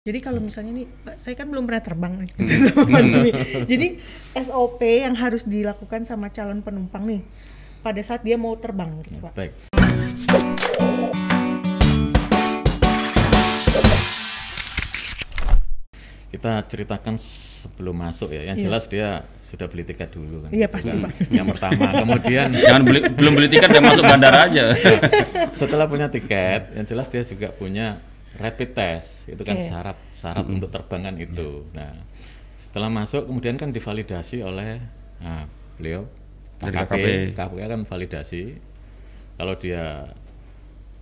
Jadi kalau misalnya nih, Pak, saya kan belum pernah terbang nih sama pandemi. Jadi SOP yang harus dilakukan sama calon penumpang nih pada saat dia mau terbang gitu, Pak. Baik. Kita ceritakan sebelum masuk ya. Yang Iya. jelas dia sudah beli tiket dulu kan. Iya, pasti, kan Pak. Yang pertama, kemudian Jangan beli belum beli tiket udah masuk bandara aja. setelah punya tiket, yang jelas dia juga punya rapid test. Itu kan syarat syarat untuk terbangan itu. Nah, setelah masuk kemudian kan divalidasi oleh nah, beliau Dari KKP, KKP. KKP kan validasi. Kalau dia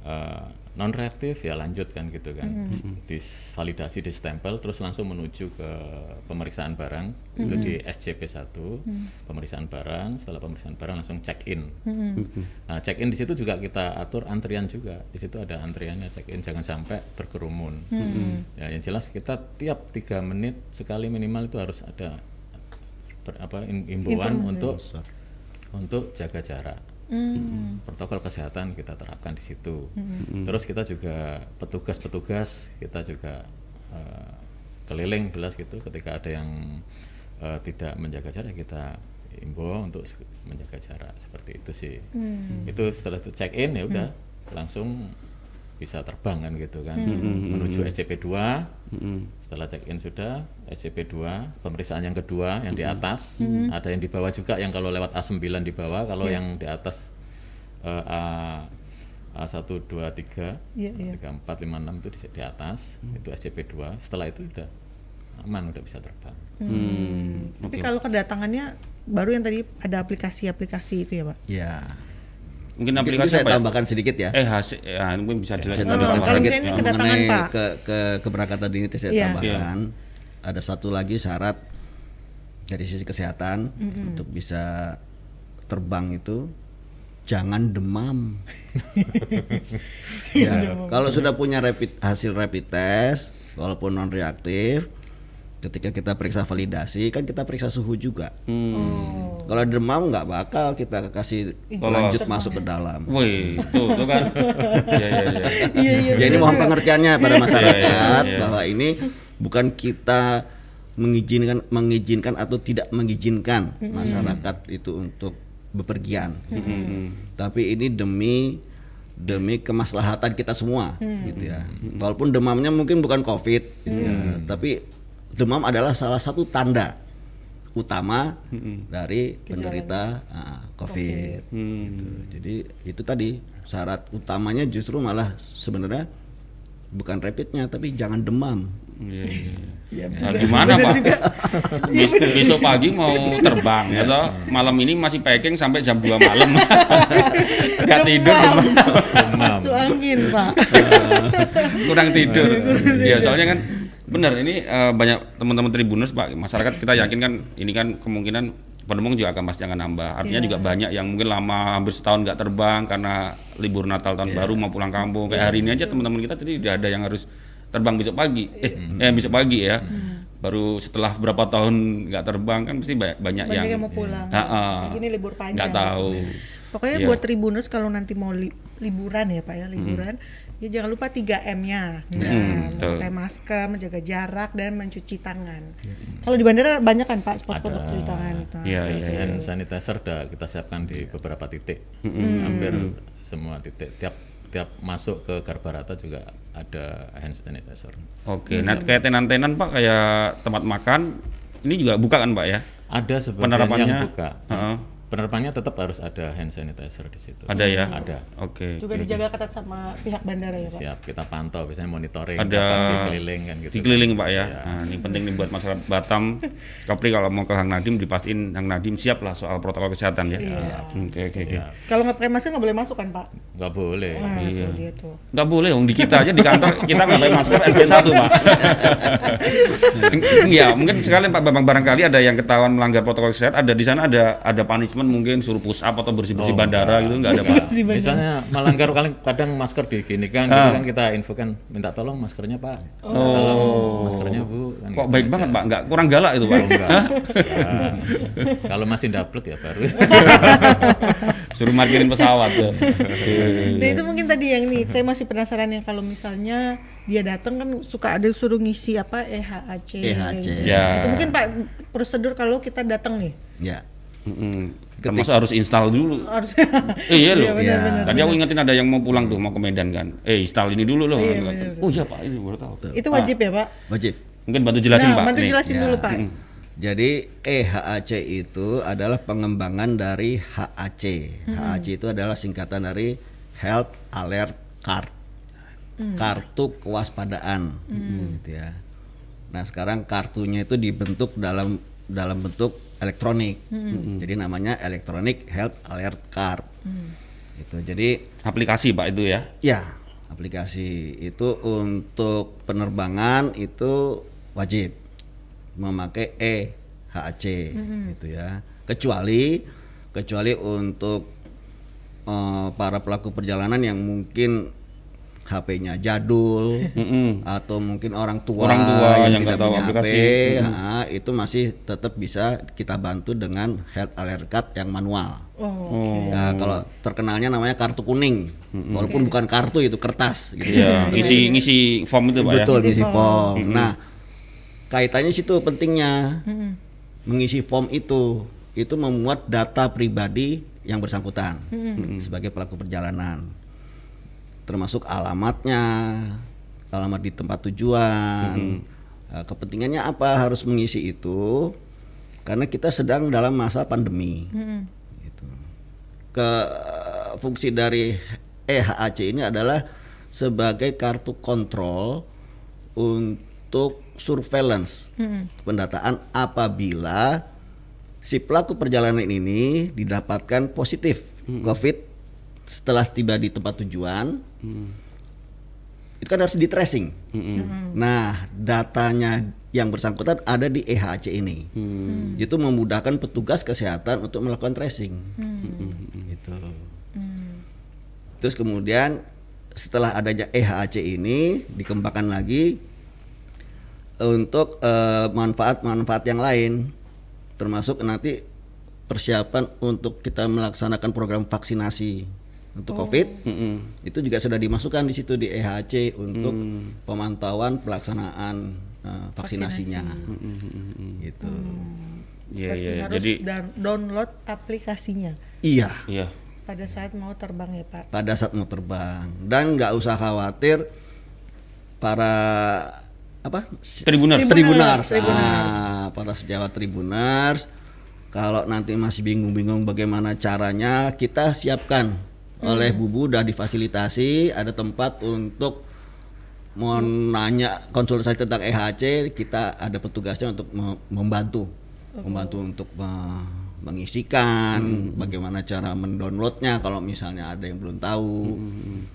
eh, non reaktif ya lanjut kan gitu kan. Divalidasi di stempel terus langsung menuju ke pemeriksaan barang. Itu di SCP 1 pemeriksaan barang. Setelah pemeriksaan barang langsung check in Nah, check in di situ juga kita atur antrian juga. Di situ ada antriannya check in, jangan sampai berkerumun. Ya, yang jelas kita tiap tiga menit sekali minimal itu harus ada ber- apa im- imbauan Informasi. untuk untuk jaga jarak. Hmm. Protokol kesehatan kita terapkan di situ. Terus kita juga petugas-petugas kita juga eh, keliling jelas gitu. Ketika ada yang eh, tidak menjaga jarak kita imbau untuk menjaga jarak seperti itu sih. Itu setelah itu check in ya udah langsung bisa terbang kan gitu kan menuju SCP 2 setelah check in sudah SCP 2 pemeriksaan yang kedua yang di atas. Ada yang di bawah juga yang kalau lewat A9 di bawah kalau yang di atas eh, A A1 2 3 Iya, iya. 3 4 5 6 itu di, di atas. Itu SCP 2 setelah itu udah aman udah bisa terbang. Hmm. Tapi kalau kedatangannya baru yang tadi ada aplikasi-aplikasi itu ya, Pak. Ya. Mungkin Mungkin aplikasi saya apa ya? tambahkan sedikit ya. Eh hasil ya mungkin bisa jelasin Oh, tambahkan kalau ini kedatangan, mengenai Pak. ke, ke keberangkatan ini saya Iya. tambahkan ada satu lagi syarat dari sisi kesehatan untuk bisa terbang itu jangan demam. ya, kalau sudah punya rapid hasil rapid test walaupun non reaktif ketika kita periksa validasi kan kita periksa suhu juga. Oh. Kalau demam nggak bakal kita kasih lanjut masuk ke dalam. Wih, tuh, tuh kan. Iya, iya, iya. Iya, iya. Ya ini mohon pengertiannya pada masyarakat Iya, iya, iya. bahwa ini bukan kita mengizinkan mengizinkan atau tidak mengizinkan masyarakat itu untuk bepergian. Tapi ini demi demi kemaslahatan kita semua gitu ya. Walaupun demamnya mungkin bukan Covid gitu ya, tapi demam adalah salah satu tanda utama dari penderita ah, COVID. Gitu. Jadi itu tadi syarat utamanya justru malah sebenarnya bukan rapidnya tapi jangan demam. Iya, iya. Nah, gimana Pak? Bes- besok pagi mau terbang atau malam ini masih packing sampai jam 2 malam. Gak tidur, Masuk angin, Pak. kurang tidur. Ya soalnya kan benar ini eh, banyak teman-teman tribuners Pak, masyarakat kita yakin kan ini kan kemungkinan penumpang juga akan pasti akan nambah. Artinya Iya. juga banyak yang mungkin lama hampir setahun nggak terbang karena libur Natal tahun baru mau pulang kampung. Kayak hari ini aja teman-teman kita tadi tidak ada yang harus terbang besok pagi. Eh, eh besok pagi ya. Baru setelah berapa tahun nggak terbang kan pasti banyak, banyak, Banyak yang yang mau pulang. Ah, ah. Ini libur panjang. nggak tahu. Pokoknya Iya. buat tribuners kalau nanti mau li- liburan ya Pak ya, liburan, ya jangan lupa 3M-nya. Nah, betul. memakai masker, menjaga jarak dan mencuci tangan. Kalau di bandara banyak kan Pak spot Ada. cuci tangan. Nah, Iya, Ya, iya. hand sanitizer udah kita siapkan di beberapa titik, hampir semua titik. Tiap tiap masuk ke Garbarata juga ada hand sanitizer. Oke, nah kayak tenan-tenan Pak kayak tempat makan ini juga buka kan Pak ya? Ada sebagian Penerapannya, yang buka. Heeh. Penerapannya tetap harus ada hand sanitizer di situ. Ada ya? Ada. Oke. Juga oke, dijaga ketat sama pihak bandara ya Pak. Siap kita pantau, biasanya monitoring, Ada dikeliling kan gitu. Dikeliling Pak ya. Iya. Nah, ini penting nih buat masyarakat Batam. Kapri kalau mau ke Hang Nadim dipastiin Hang Nadim siap lah soal protokol kesehatan ya. Oke oke oke. Iya. Kalau nggak pakai masker nggak boleh masuk kan Pak? Nggak boleh. Nah, Iya. itu dia tuh. Nggak boleh, Om di kita aja di kantor kita nggak pakai masker SP1 Pak. Iya, mungkin sekalian Pak Bambang barangkali ada yang ketahuan melanggar protokol kesehatan, ada di sana ada ada punishment mungkin suruh push up atau bersih bersih Oh, bandara gitu nggak ada Pak. Misalnya melanggar kadang, kadang masker diginikan, gitu Ah. kan kita infokan minta tolong maskernya Pak, minta Oh. tolong maskernya Bu. Kan Kok gitu baik aja. banget Pak, nggak kurang galak itu Pak. Enggak. Ya. Kalau masih daplek ya baru. Suruh parkirin pesawat ya. Nah itu mungkin tadi yang nih, saya masih penasaran ya kalau misalnya dia datang kan suka ada suruh ngisi apa EHAC. EHAC. gitu. Ya. Itu mungkin Pak prosedur kalau kita datang nih. Ya. Mm-mm. Termasuk harus install dulu. Harus Eh, iya loh. benar, benar, Tadi aku ingetin ada yang mau pulang tuh mau ke Medan kan. Eh install ini dulu loh. Iya, benar, oh iya pak itu baru tahu. Itu wajib ya, Pak? Wajib. Mungkin bantu jelasin nah, pak. bantu nih. jelasin Ya. dulu, Pak. Jadi EHAC itu adalah pengembangan dari HAC. HAC itu adalah singkatan dari Health Alert Card. Kartu kewaspadaan gitu ya. Nah, sekarang kartunya itu dibentuk dalam dalam bentuk elektronik. Jadi namanya Electronic Health Alert Card. Gitu. Jadi Aplikasi pak itu ya. Ya, aplikasi itu untuk penerbangan itu wajib memakai EHAC gitu ya. Kecuali kecuali untuk eh, para pelaku perjalanan yang mungkin HP-nya jadul Mm-mm. atau mungkin orang tua, Orang tua yang nggak tidak tahu punya aplikasi. HP, nah, itu masih tetap bisa kita bantu dengan health alert card yang manual. Oh. Oh. Ya, kalau terkenalnya namanya kartu kuning, walaupun bukan kartu itu kertas. Gitu. Iya. Ngisi ngisi form itu pak ya. Betul Ngisi ngisi form. form. Nah, kaitannya situ pentingnya mengisi form itu, itu memuat data pribadi yang bersangkutan sebagai pelaku perjalanan, termasuk alamatnya, alamat di tempat tujuan. Nah, kepentingannya apa harus mengisi itu? Karena kita sedang dalam masa pandemi. Gitu. Ke fungsi dari EHAC ini adalah sebagai kartu kontrol untuk surveillance pendataan apabila si pelaku perjalanan ini didapatkan positif COVID setelah tiba di tempat tujuan itu kan harus di tracing. Nah, datanya yang bersangkutan ada di EHC ini. Itu memudahkan petugas kesehatan untuk melakukan tracing. Gitu. Terus kemudian setelah adanya EHC ini dikembangkan lagi untuk eh, manfaat-manfaat yang lain, termasuk nanti persiapan untuk kita melaksanakan program vaksinasi untuk COVID Mm-mm. itu juga sudah dimasukkan di situ di EHC untuk pemantauan pelaksanaan eh, vaksinasinya gitu Iya Berarti iya. harus Jadi dan- download aplikasinya iya iya. pada saat mau terbang ya, Pak. pada saat mau terbang dan nggak usah khawatir para apa Tribuners. tribuners, Tribuners. Ah, para sejawat tribuners kalau nanti masih bingung-bingung bagaimana caranya kita siapkan oleh bubu udah difasilitasi ada tempat untuk mau nanya konsultasi tentang EHC kita ada petugasnya untuk me- membantu. Membantu untuk me- mengisikan bagaimana cara mendownloadnya kalau misalnya ada yang belum tahu.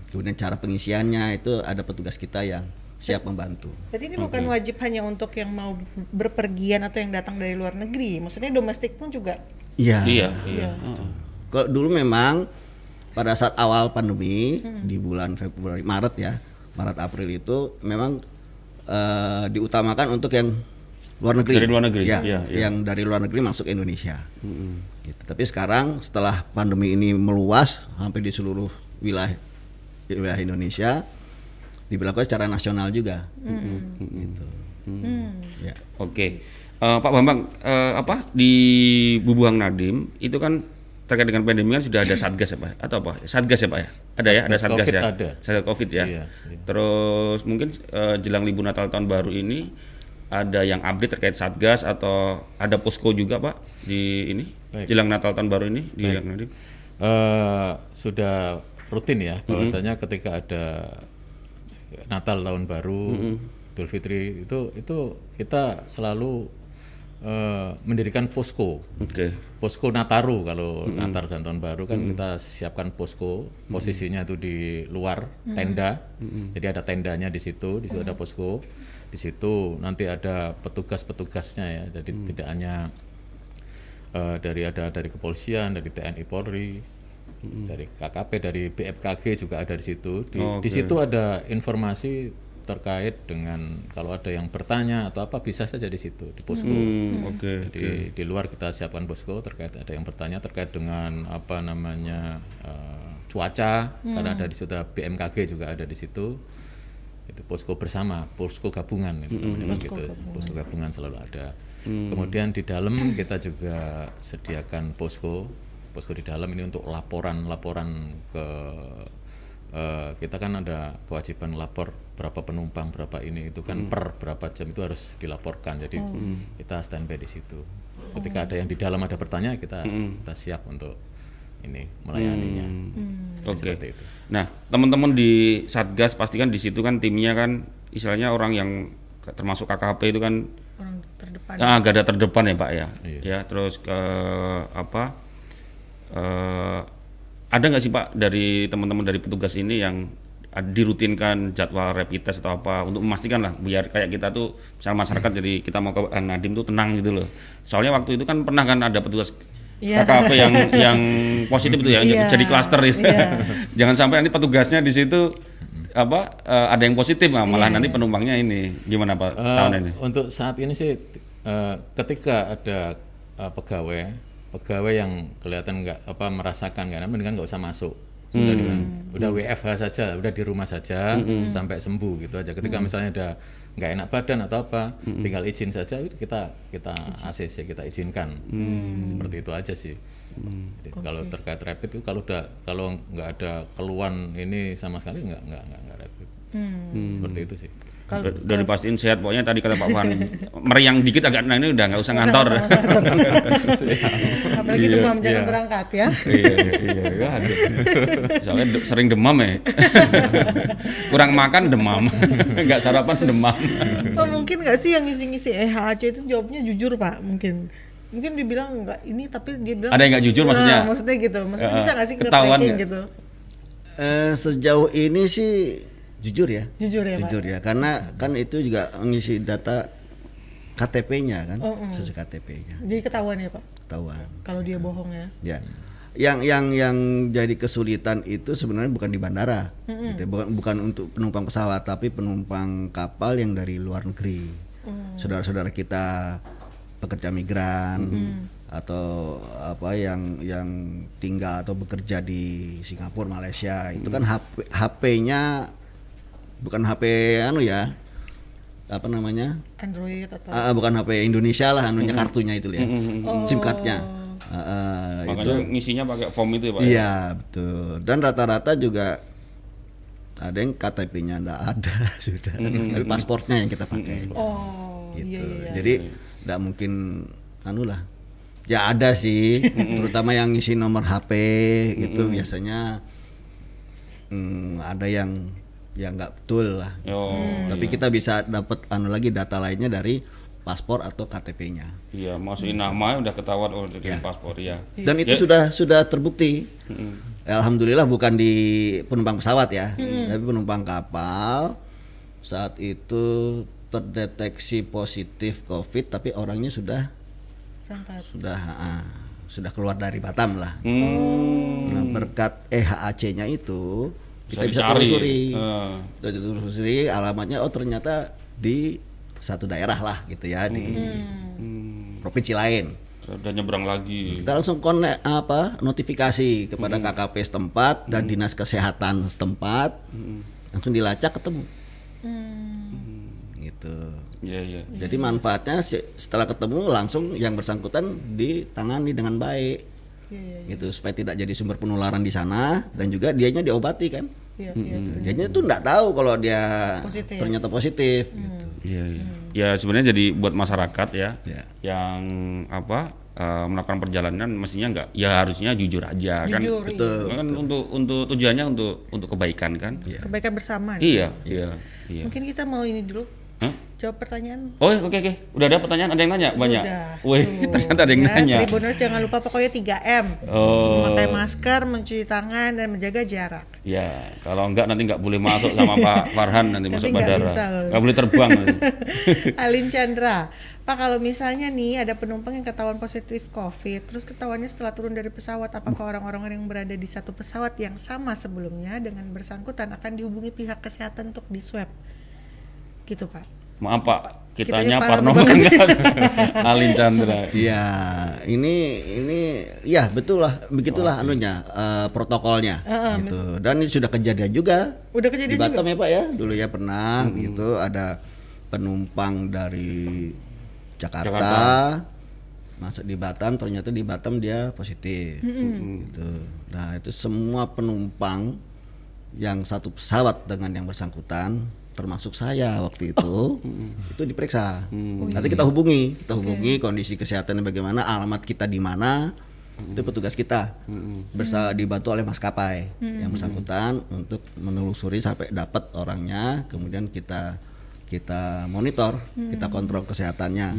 Kemudian cara pengisiannya itu ada petugas kita yang siap membantu. Berarti ini bukan wajib hanya untuk yang mau berpergian atau yang datang dari luar negeri. Maksudnya domestik pun juga. iya Iya. iya. Kalau dulu memang pada saat awal pandemi di bulan Februari Maret ya Maret April itu memang eh, diutamakan untuk yang luar negeri. Dari luar negeri, ya, iya, iya. yang dari luar negeri masuk Indonesia. Gitu. tapi sekarang setelah pandemi ini meluas hampir di seluruh wilayah wilayah Indonesia diberlakukan secara nasional juga. Gitu. Ya. Oke, Eh, Pak Bambang, eh, apa di Bubuang Nadim itu kan terkait dengan pandemi kan sudah ada satgas ya Pak? Atau apa? Satgas ya Pak ya? Ada ya, ada Satgas Covid ya. ada. Satgas Covid ya. Iya, iya. Terus mungkin eh, jelang libur Natal tahun baru ini ada yang update terkait satgas atau ada posko juga Pak di ini Baik. jelang Natal tahun baru ini di Bubuang Nadim? Eh, sudah rutin ya bahwasanya ketika ada Natal tahun baru Idul Fitri itu itu kita selalu eh, mendirikan posko. Oke. posko Nataru kalau Natal dan tahun baru kan kita siapkan posko. Posisinya itu di luar tenda. Jadi ada tendanya di situ di situ ada posko. Di situ nanti ada petugas-petugasnya ya. Jadi tidak hanya eh, dari ada dari kepolisian dari TNI Polri dari KKP dari BFKG juga ada di situ. Di, Oh, di oke. situ ada informasi terkait dengan kalau ada yang bertanya atau apa bisa saja di situ di posko Hmm, oke. di, di luar kita siapkan posko terkait ada yang bertanya terkait dengan apa namanya eh, cuaca karena ada di situ ada BMKG juga ada di situ itu posko bersama, posko gabungan itu namanya Posko gitu. gabungan. Posko gabungan selalu ada. Kemudian di dalam kita juga sediakan posko, posko di dalam ini untuk laporan-laporan ke eh, kita kan ada kewajiban lapor berapa penumpang berapa ini itu kan per berapa jam itu harus dilaporkan. Jadi kita standby di situ. Ketika ada yang di dalam ada pertanyaan kita kita siap untuk ini melayaninya. Oke. Seperti itu. Nah, teman-teman di Satgas pastikan di situ kan timnya kan istilahnya orang yang termasuk KKP itu kan orang terdepan ah, garda terdepan ya Pak ya. Iya. Ya, terus ke apa? eh, ada nggak sih Pak dari teman-teman dari petugas ini yang ad- dirutinkan jadwal rapid test atau apa untuk memastikan lah biar kayak kita tuh misalnya masyarakat Hmm. jadi kita mau ke Bang Nadim tuh tenang gitu loh. Soalnya waktu itu kan pernah kan ada petugas Iya. KKP yang yang positif itu ya Iya. jadi klaster itu. Iya. Jangan sampai nanti petugasnya di situ apa eh, ada yang positif nah, malah Iya, nanti penumpangnya ini gimana Pak Eh, tahun ini? Untuk saat ini sih eh, ketika ada eh, pegawai pegawai yang kelihatan nggak apa merasakan kan mendingan nggak usah masuk. Sudah di- udah WFH saja udah di rumah saja sampai sembuh gitu aja. Ketika misalnya ada nggak enak badan atau apa tinggal izin saja kita kita ACC kita izinkan. Seperti itu aja sih. Jadi kalau terkait rapid itu kalau udah kalau nggak ada keluhan ini sama sekali nggak nggak nggak, nggak rapid. Seperti itu sih Udah, udah dipastiin sehat pokoknya tadi kata Pak Wan meriang dikit agak nah ini udah nggak usah ngantor. apalagi demam jangan berangkat ya iya iya iya aduh. Soalnya de- sering demam ya. Kurang makan demam. Nggak sarapan demam. oh, mungkin nggak sih yang ngisi-ngisi EHAC itu jawabnya jujur pak mungkin mungkin dibilang nggak ini tapi dia bilang Ada yang nggak jujur maksudnya? Nah, maksudnya gitu maksudnya Ya, bisa nggak sih ketahuan gitu Eh, sejauh ini sih jujur ya. jujur ya jujur pak ya, karena kan itu juga mengisi data KTP-nya kan, Oh, sesuai KTP-nya, jadi ketahuan ya pak? Ketahuan. kalau dia bohong ya? Ya. Yang yang yang jadi kesulitan itu sebenarnya bukan di bandara, gitu ya. bukan bukan untuk penumpang pesawat, tapi penumpang kapal yang dari luar negeri. Saudara-saudara kita pekerja migran atau apa yang yang tinggal atau bekerja di Singapura, Malaysia, itu kan HP HP-nya bukan HP anu ya. Apa namanya? Android atau Ah, bukan HP Indonesia lah anunya kartunya itu ya. Oh. SIM cardnya. Ah, itu Makanya ngisinya pakai form itu ya Pak. ya? Iya betul. Dan rata-rata juga ada yang KTP-nya enggak ada sudah. Tapi pasportnya yang kita pakai. oh Gitu. iya iya, iya. Jadi enggak mungkin anu lah. Ya ada sih, terutama yang ngisi nomor HP itu biasanya hmm, ada yang yang nggak betul lah. Oh, Tapi kita bisa dapat anu lagi data lainnya dari paspor atau KTP-nya. iya masukin nama udah ketahuan oh dari Ya. paspor ya. Dan itu Ya. sudah sudah terbukti. Mm-mm. Alhamdulillah bukan di penumpang pesawat ya, tapi penumpang kapal saat itu terdeteksi positif COVID, tapi orangnya sudah berangkat sudah ah, sudah keluar dari Batam lah. Hmm. Nah, berkat EHAC-nya itu Bisa kita bisa dicari. telusuri, Eh. Kita telusuri alamatnya. Oh ternyata di satu daerah lah gitu ya di Hmm. provinsi lain. Udah nyebrang lagi. Kita langsung konek apa notifikasi kepada KKP setempat dan dinas kesehatan setempat. Langsung dilacak ketemu. Gitu. Iya iya. Jadi manfaatnya se- setelah ketemu langsung yang bersangkutan ditangani dengan baik. Iya iya Gitu supaya tidak jadi sumber penularan di sana dan juga dianya diobati kan. iya iya Dianya tuh nggak tahu kalau dia Positif. ternyata positif gitu. Iya iya. Ya sebenarnya jadi buat masyarakat ya Ya. yang apa eh, melakukan perjalanan mestinya enggak ya harusnya jujur aja kan. jujur Betul. Kan untuk untuk tujuannya untuk untuk kebaikan kan. iya. kebaikan bersama Iya, iya, iya. mungkin kita mau ini dulu Hah? jawab pertanyaan Oh, oke oke. Udah ada pertanyaan, ada yang nanya banyak. Sudah. Wih, Tuh. ternyata ada yang Ya, nanya. Tribuners jangan lupa pokoknya 3M. Oh. Memakai masker, mencuci tangan dan menjaga jarak. Ya, kalau enggak nanti enggak boleh masuk sama Pak Farhan nanti, masuk nggak bandara. bisa. Enggak boleh terbang. nanti. Alin Chandra. Pak kalau misalnya nih ada penumpang yang ketahuan positif COVID, terus ketahuannya setelah turun dari pesawat, apakah orang-orang yang berada di satu pesawat yang sama sebelumnya dengan bersangkutan akan dihubungi pihak kesehatan untuk di swab? Gitu Pak. Maaf Pak, Kitanya Parno. Alin Chandra. Iya, ini ini ya betul lah, begitulah anunya eh, protokolnya gitu. Dan ini sudah kejadian juga Udah di kejadian Batam juga. ya Pak ya, dulu ya pernah gitu ada penumpang dari Jakarta, Jakarta. masuk di Batam, ternyata di Batam dia positif gitu. Nah itu semua penumpang yang satu pesawat dengan yang bersangkutan termasuk saya waktu itu itu diperiksa. Nanti kita hubungi kita hubungi kondisi kesehatannya bagaimana alamat kita di mana itu petugas kita. Bersa dibantu oleh maskapai yang bersangkutan untuk menelusuri sampai dapat orangnya kemudian kita kita monitor kita kontrol kesehatannya.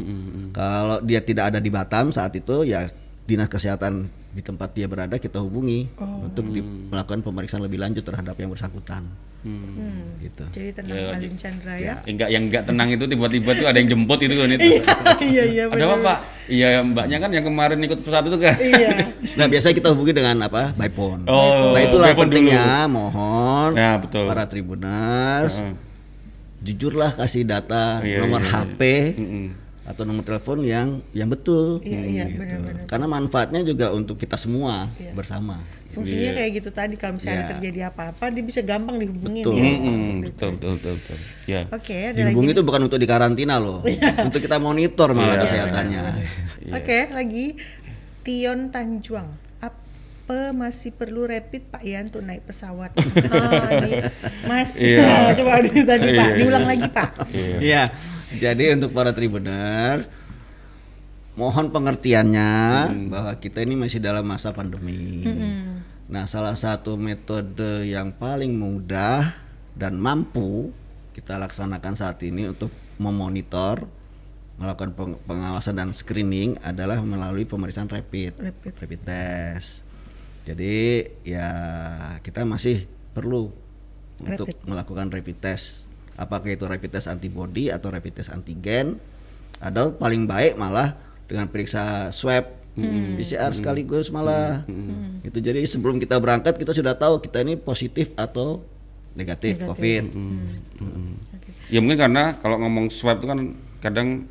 Kalau dia tidak ada di Batam saat itu ya dinas kesehatan di tempat dia berada kita hubungi untuk di- melakukan pemeriksaan lebih lanjut terhadap yang bersangkutan Hmm. gitu Jadi tenang Ya, Chandra ya. Enggak yang enggak tenang itu tiba-tiba tuh ada yang jemput itu kan itu. Iya iya Ada apa Pak? Iya mbaknya kan yang kemarin ikut pesawat itu kan. Iya. Nah biasanya kita hubungi dengan apa? By phone. Oh, nah itulah by phone pentingnya mohon Nah, betul. para tribuners Heeh. jujurlah kasih data Iya, nomor iya, HP Mm-mm. Atau nomor telepon yang yang betul. Iya, iya, gitu. benar-benar. Karena manfaatnya juga untuk kita semua Iya. bersama. Fungsinya kayak gitu tadi kalau misalnya Iya. terjadi apa-apa dia bisa gampang dihubungin Betul. ya. Mm-mm, betul betul betul betul. Ya. Oke, ada lagi. Dihubungi itu bukan untuk dikarantina loh, untuk kita monitor malah Iya. kesehatannya. Oke, lagi Tion Tanjuang. Apa masih perlu rapid Pak Ian untuk naik pesawat? ah, di, masih. Iya. Coba di, tadi Pak, Iya, diulang iya. lagi Pak. Iya. Iya. Jadi untuk para tribuner mohon pengertiannya bahwa kita ini masih dalam masa pandemi. Nah, salah satu metode yang paling mudah dan mampu kita laksanakan saat ini untuk memonitor melakukan peng- pengawasan dan screening adalah melalui pemeriksaan rapid, Rapid. test. Jadi ya kita masih perlu untuk Rapid. melakukan rapid test. Apakah itu rapid test antibody atau rapid test antigen? Atau paling baik malah dengan periksa swab PCR sekaligus malah. Itu jadi sebelum kita berangkat kita sudah tahu kita ini positif atau negatif, Negatif. COVID. Ya mungkin karena kalau ngomong swab itu kan kadang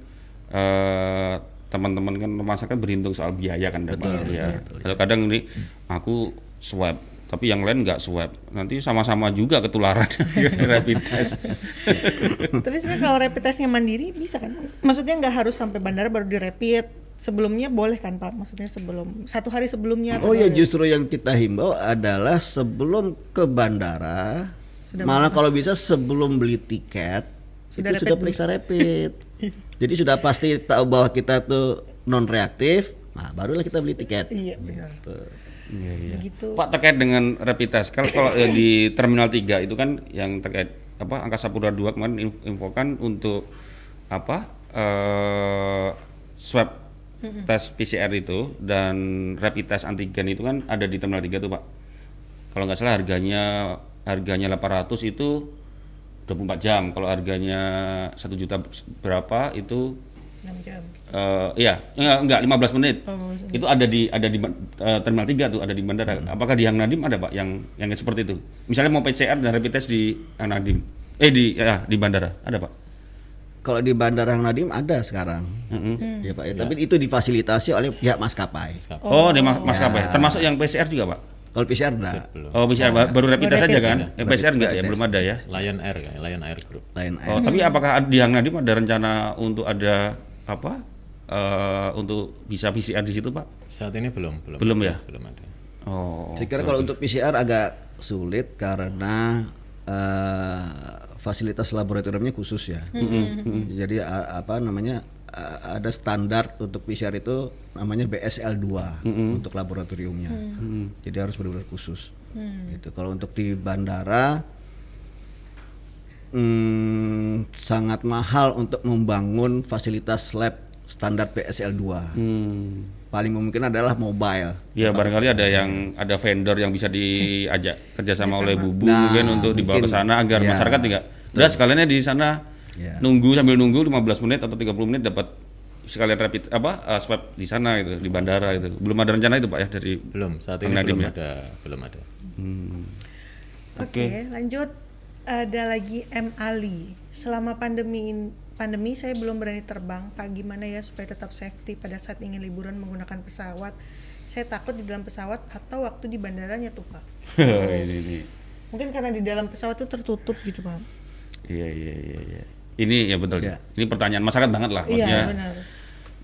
eh, teman-teman kan masyarakat berhitung soal biaya kan. Betul, ya. Kalau kadang ini aku swab tapi yang lain nggak swab nanti sama-sama juga ketularan rapid test Tapi sebenarnya kalau rapid testnya mandiri bisa kan? Maksudnya nggak harus sampai bandara baru di rapid. Sebelumnya boleh kan Pak? Maksudnya sebelum satu hari sebelumnya. atau Oh ya justru yang kita himbau adalah sebelum ke bandara, Sudah malah kalau bisa sebelum beli tiket Sudah itu rapid sudah periksa rapid. Jadi sudah pasti tahu bahwa kita tuh non reaktif, nah barulah kita beli tiket. Iya benar. Iya, iya. Begitu. Pak terkait dengan rapid test kalau kalau eh, di terminal 3 itu kan yang terkait apa angkasa pura 2 kemarin inf- infokan untuk apa eh swab tes PCR itu dan rapid test antigen itu kan ada di terminal 3 tuh Pak. Kalau nggak salah harganya harganya 800 itu 24 jam. Kalau harganya satu juta berapa itu 6 jam. Eh iya, enggak, enggak 15 menit. Oh, 15 menit. Itu ada di ada di eh, terminal 3 tuh, ada di bandara. Apakah di Hang Nadim ada, Pak, yang yang seperti itu? Misalnya mau PCR dan rapid test di Hang Nadim. Eh di ya di bandara, ada, Pak. Kalau di Bandara Hang Nadim ada sekarang, Mm-mm. ya Pak. Ya. Tapi itu difasilitasi oleh pihak maskapai. Oh, di mas maskapai. Termasuk yang PCR juga, Pak. Kalau PCR enggak, belum Oh, PCR ba- baru rapid test aja rapid kan? ya. Eh, PCR enggak ya, belum ada ya. Lion Air kan Lion Air Group lain Oh, tapi apakah di Hang Nadim ada rencana untuk ada apa? eh untuk bisa PCR di situ, Pak? saat ini belum belum Belum ya? belum ada Oh. Saya kira kalau untuk PCR agak sulit karena eh, fasilitas laboratoriumnya khusus ya. Jadi a- apa namanya a- ada standar untuk PCR itu namanya BSL2 untuk laboratoriumnya. Jadi harus benar-benar khusus. Gitu. Kalau untuk di bandara hmm, sangat mahal untuk membangun fasilitas lab standar BSL2. Hmm. Paling mungkin adalah mobile. Ya barangkali ada yang ada vendor yang bisa diajak kerjasama oleh Bubu Nah, mungkin untuk dibawa ke sana agar Ya. masyarakat tidak. Udah sekaliannya di sana Ya. nunggu sambil nunggu 15 menit atau 30 menit dapat sekalian rapid apa uh, swab di sana gitu di bandara itu. Belum ada rencana itu Pak ya dari belum saat ini Nadim belum ya? ada belum ada Hmm. Oke, lanjut. Ada lagi M Ali. Selama pandemi pandemi saya belum berani terbang. Pak gimana ya supaya tetap safety pada saat ingin liburan menggunakan pesawat? Saya takut di dalam pesawat atau waktu di bandaranya tuh Pak. ini, ini. Mungkin karena di dalam pesawat itu tertutup gitu Pak. Iya iya iya iya. Ini ya betul. Ya. Ini pertanyaan masyarakat banget lah Iya maksudnya. benar.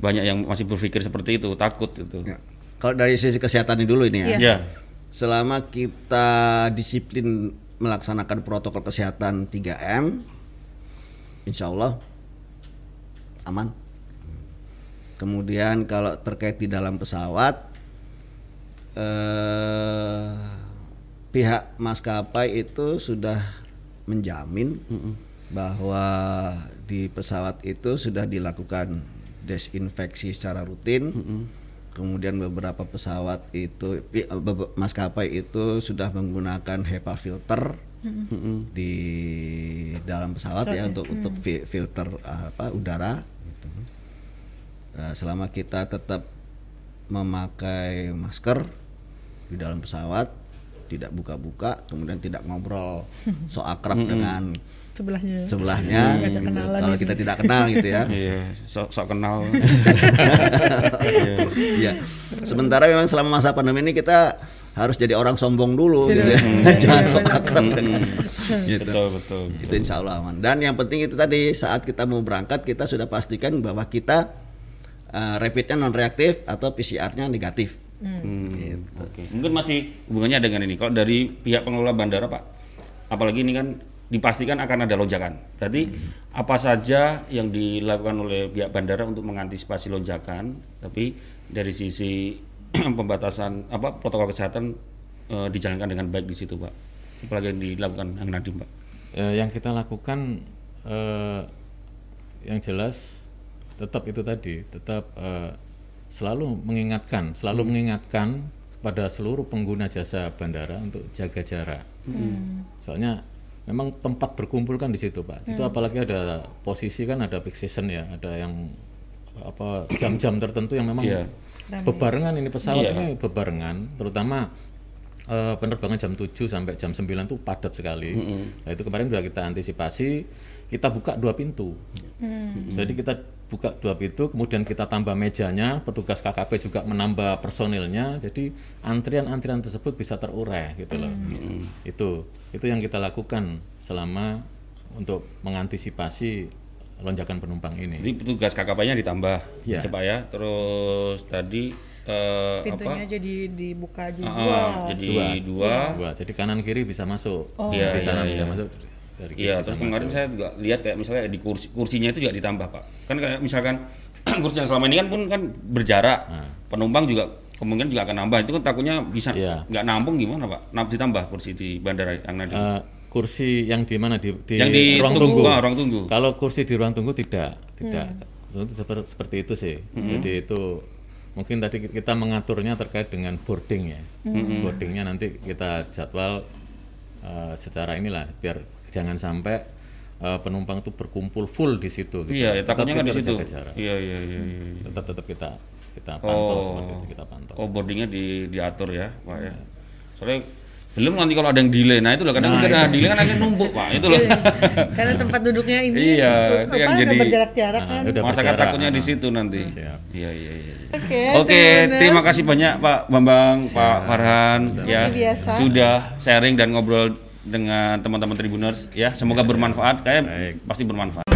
Banyak yang masih berpikir seperti itu, takut gitu. Ya. Kalau dari sisi kesehatan ini dulu ini ya. Iya. Ya. Selama kita disiplin melaksanakan protokol kesehatan 3M, insya Allah aman. Kemudian kalau terkait di dalam pesawat, eh, pihak maskapai itu sudah menjamin bahwa di pesawat itu sudah dilakukan desinfeksi secara rutin. Kemudian beberapa pesawat itu eh, maskapai itu sudah menggunakan HEPA filter di dalam pesawat ya untuk untuk fi- filter apa udara. gitu. Nah, selama kita tetap memakai masker di dalam pesawat, tidak buka-buka, kemudian tidak ngobrol so akrab dengan Sebelahnya. sebelahnya Ngajak gitu. kalau kita tidak kenal gitu ya. Iya, sok sok kenal. Iya. Sementara memang selama masa pandemi ini kita harus jadi orang sombong dulu gitu ya. Jangan sok akrab dengan gitu. betul betul. Itu insya Allah aman. Dan yang penting itu tadi saat kita mau berangkat kita sudah pastikan bahwa kita eh, rapidnya non reaktif atau PCR-nya negatif. Hmm, Gitu. Oke. Mungkin masih hubungannya dengan ini. Kalau dari pihak pengelola bandara, Pak, apalagi ini kan dipastikan akan ada lonjakan. Berarti apa saja yang dilakukan oleh pihak bandara untuk mengantisipasi lonjakan, tapi dari sisi pembatasan apa protokol kesehatan eh, dijalankan dengan baik di situ, Pak. Apalagi yang dilakukan Kang Nadiem, Pak. Eh, yang kita lakukan eh, yang jelas tetap itu tadi, tetap eh, selalu mengingatkan, selalu mengingatkan kepada seluruh pengguna jasa bandara untuk jaga jarak. Soalnya memang tempat berkumpul kan di situ, Pak. Itu apalagi ada posisi kan ada peak season ya, ada yang apa jam-jam tertentu yang memang Iya. bebarengan ini pesawat Iya. ini bebarengan, terutama eh, penerbangan jam 7 sampai jam 9 itu padat sekali. Nah, itu kemarin sudah kita antisipasi, kita buka dua pintu. Jadi kita buka dua pintu, kemudian kita tambah mejanya, petugas KKP juga menambah personilnya, jadi antrian-antrian tersebut bisa terurai gitu loh. Itu itu yang kita lakukan selama untuk mengantisipasi lonjakan penumpang ini. Jadi petugas KKP-nya ditambah, Iya. ya Pak ya. Terus tadi apa? Pintunya jadi dibuka juga. Ah, jadi dua. Dua, jadi kanan kiri bisa masuk. Oh. Iya, di sana iya, bisa iya. masuk. Dari Iya, terus kemarin saya juga lihat kayak misalnya di kursi kursinya itu juga ditambah, Pak. Kan kayak misalkan kursi yang selama ini kan pun kan berjarak. Penumpang juga kemungkinan juga akan nambah. Itu kan takutnya bisa Iya. nggak nampung gimana, Pak? Nambah ditambah kursi di bandara yang nanti. Eh, kursi yang di mana di, di yang di ruang tunggu, tunggu. ah, ruang tunggu. Kalau kursi di ruang tunggu tidak, tidak. Itu seperti, seperti itu sih. Jadi itu mungkin tadi kita mengaturnya terkait dengan boarding ya. Boardingnya nanti kita jadwal eh, secara inilah biar jangan sampai eh, penumpang itu berkumpul full di situ. gitu. Iya, ya, Tetap takutnya kan di situ. Iya, iya, iya, iya. iya. Tetap tetap kita kita pantau Oh. seperti itu kita pantau. Oh, boardingnya di diatur ya, Pak ya. Soalnya belum nanti kalau ada yang delay, nah itu loh kadang kadang delay kan akhirnya numpuk, Pak. Itu loh. Karena tempat duduknya ini Iya, apa, itu yang jadi- berjarak-jarak Nah, kan. Masyarakat takutnya di ah. situ nanti. Siap. Iya, iya, iya. Oke, Oke, Tribuners. terima kasih banyak Pak Bambang, Pak Farhan ya biasa. sudah sharing dan ngobrol dengan teman-teman Tribuners ya. Semoga bermanfaat, kayak pasti bermanfaat.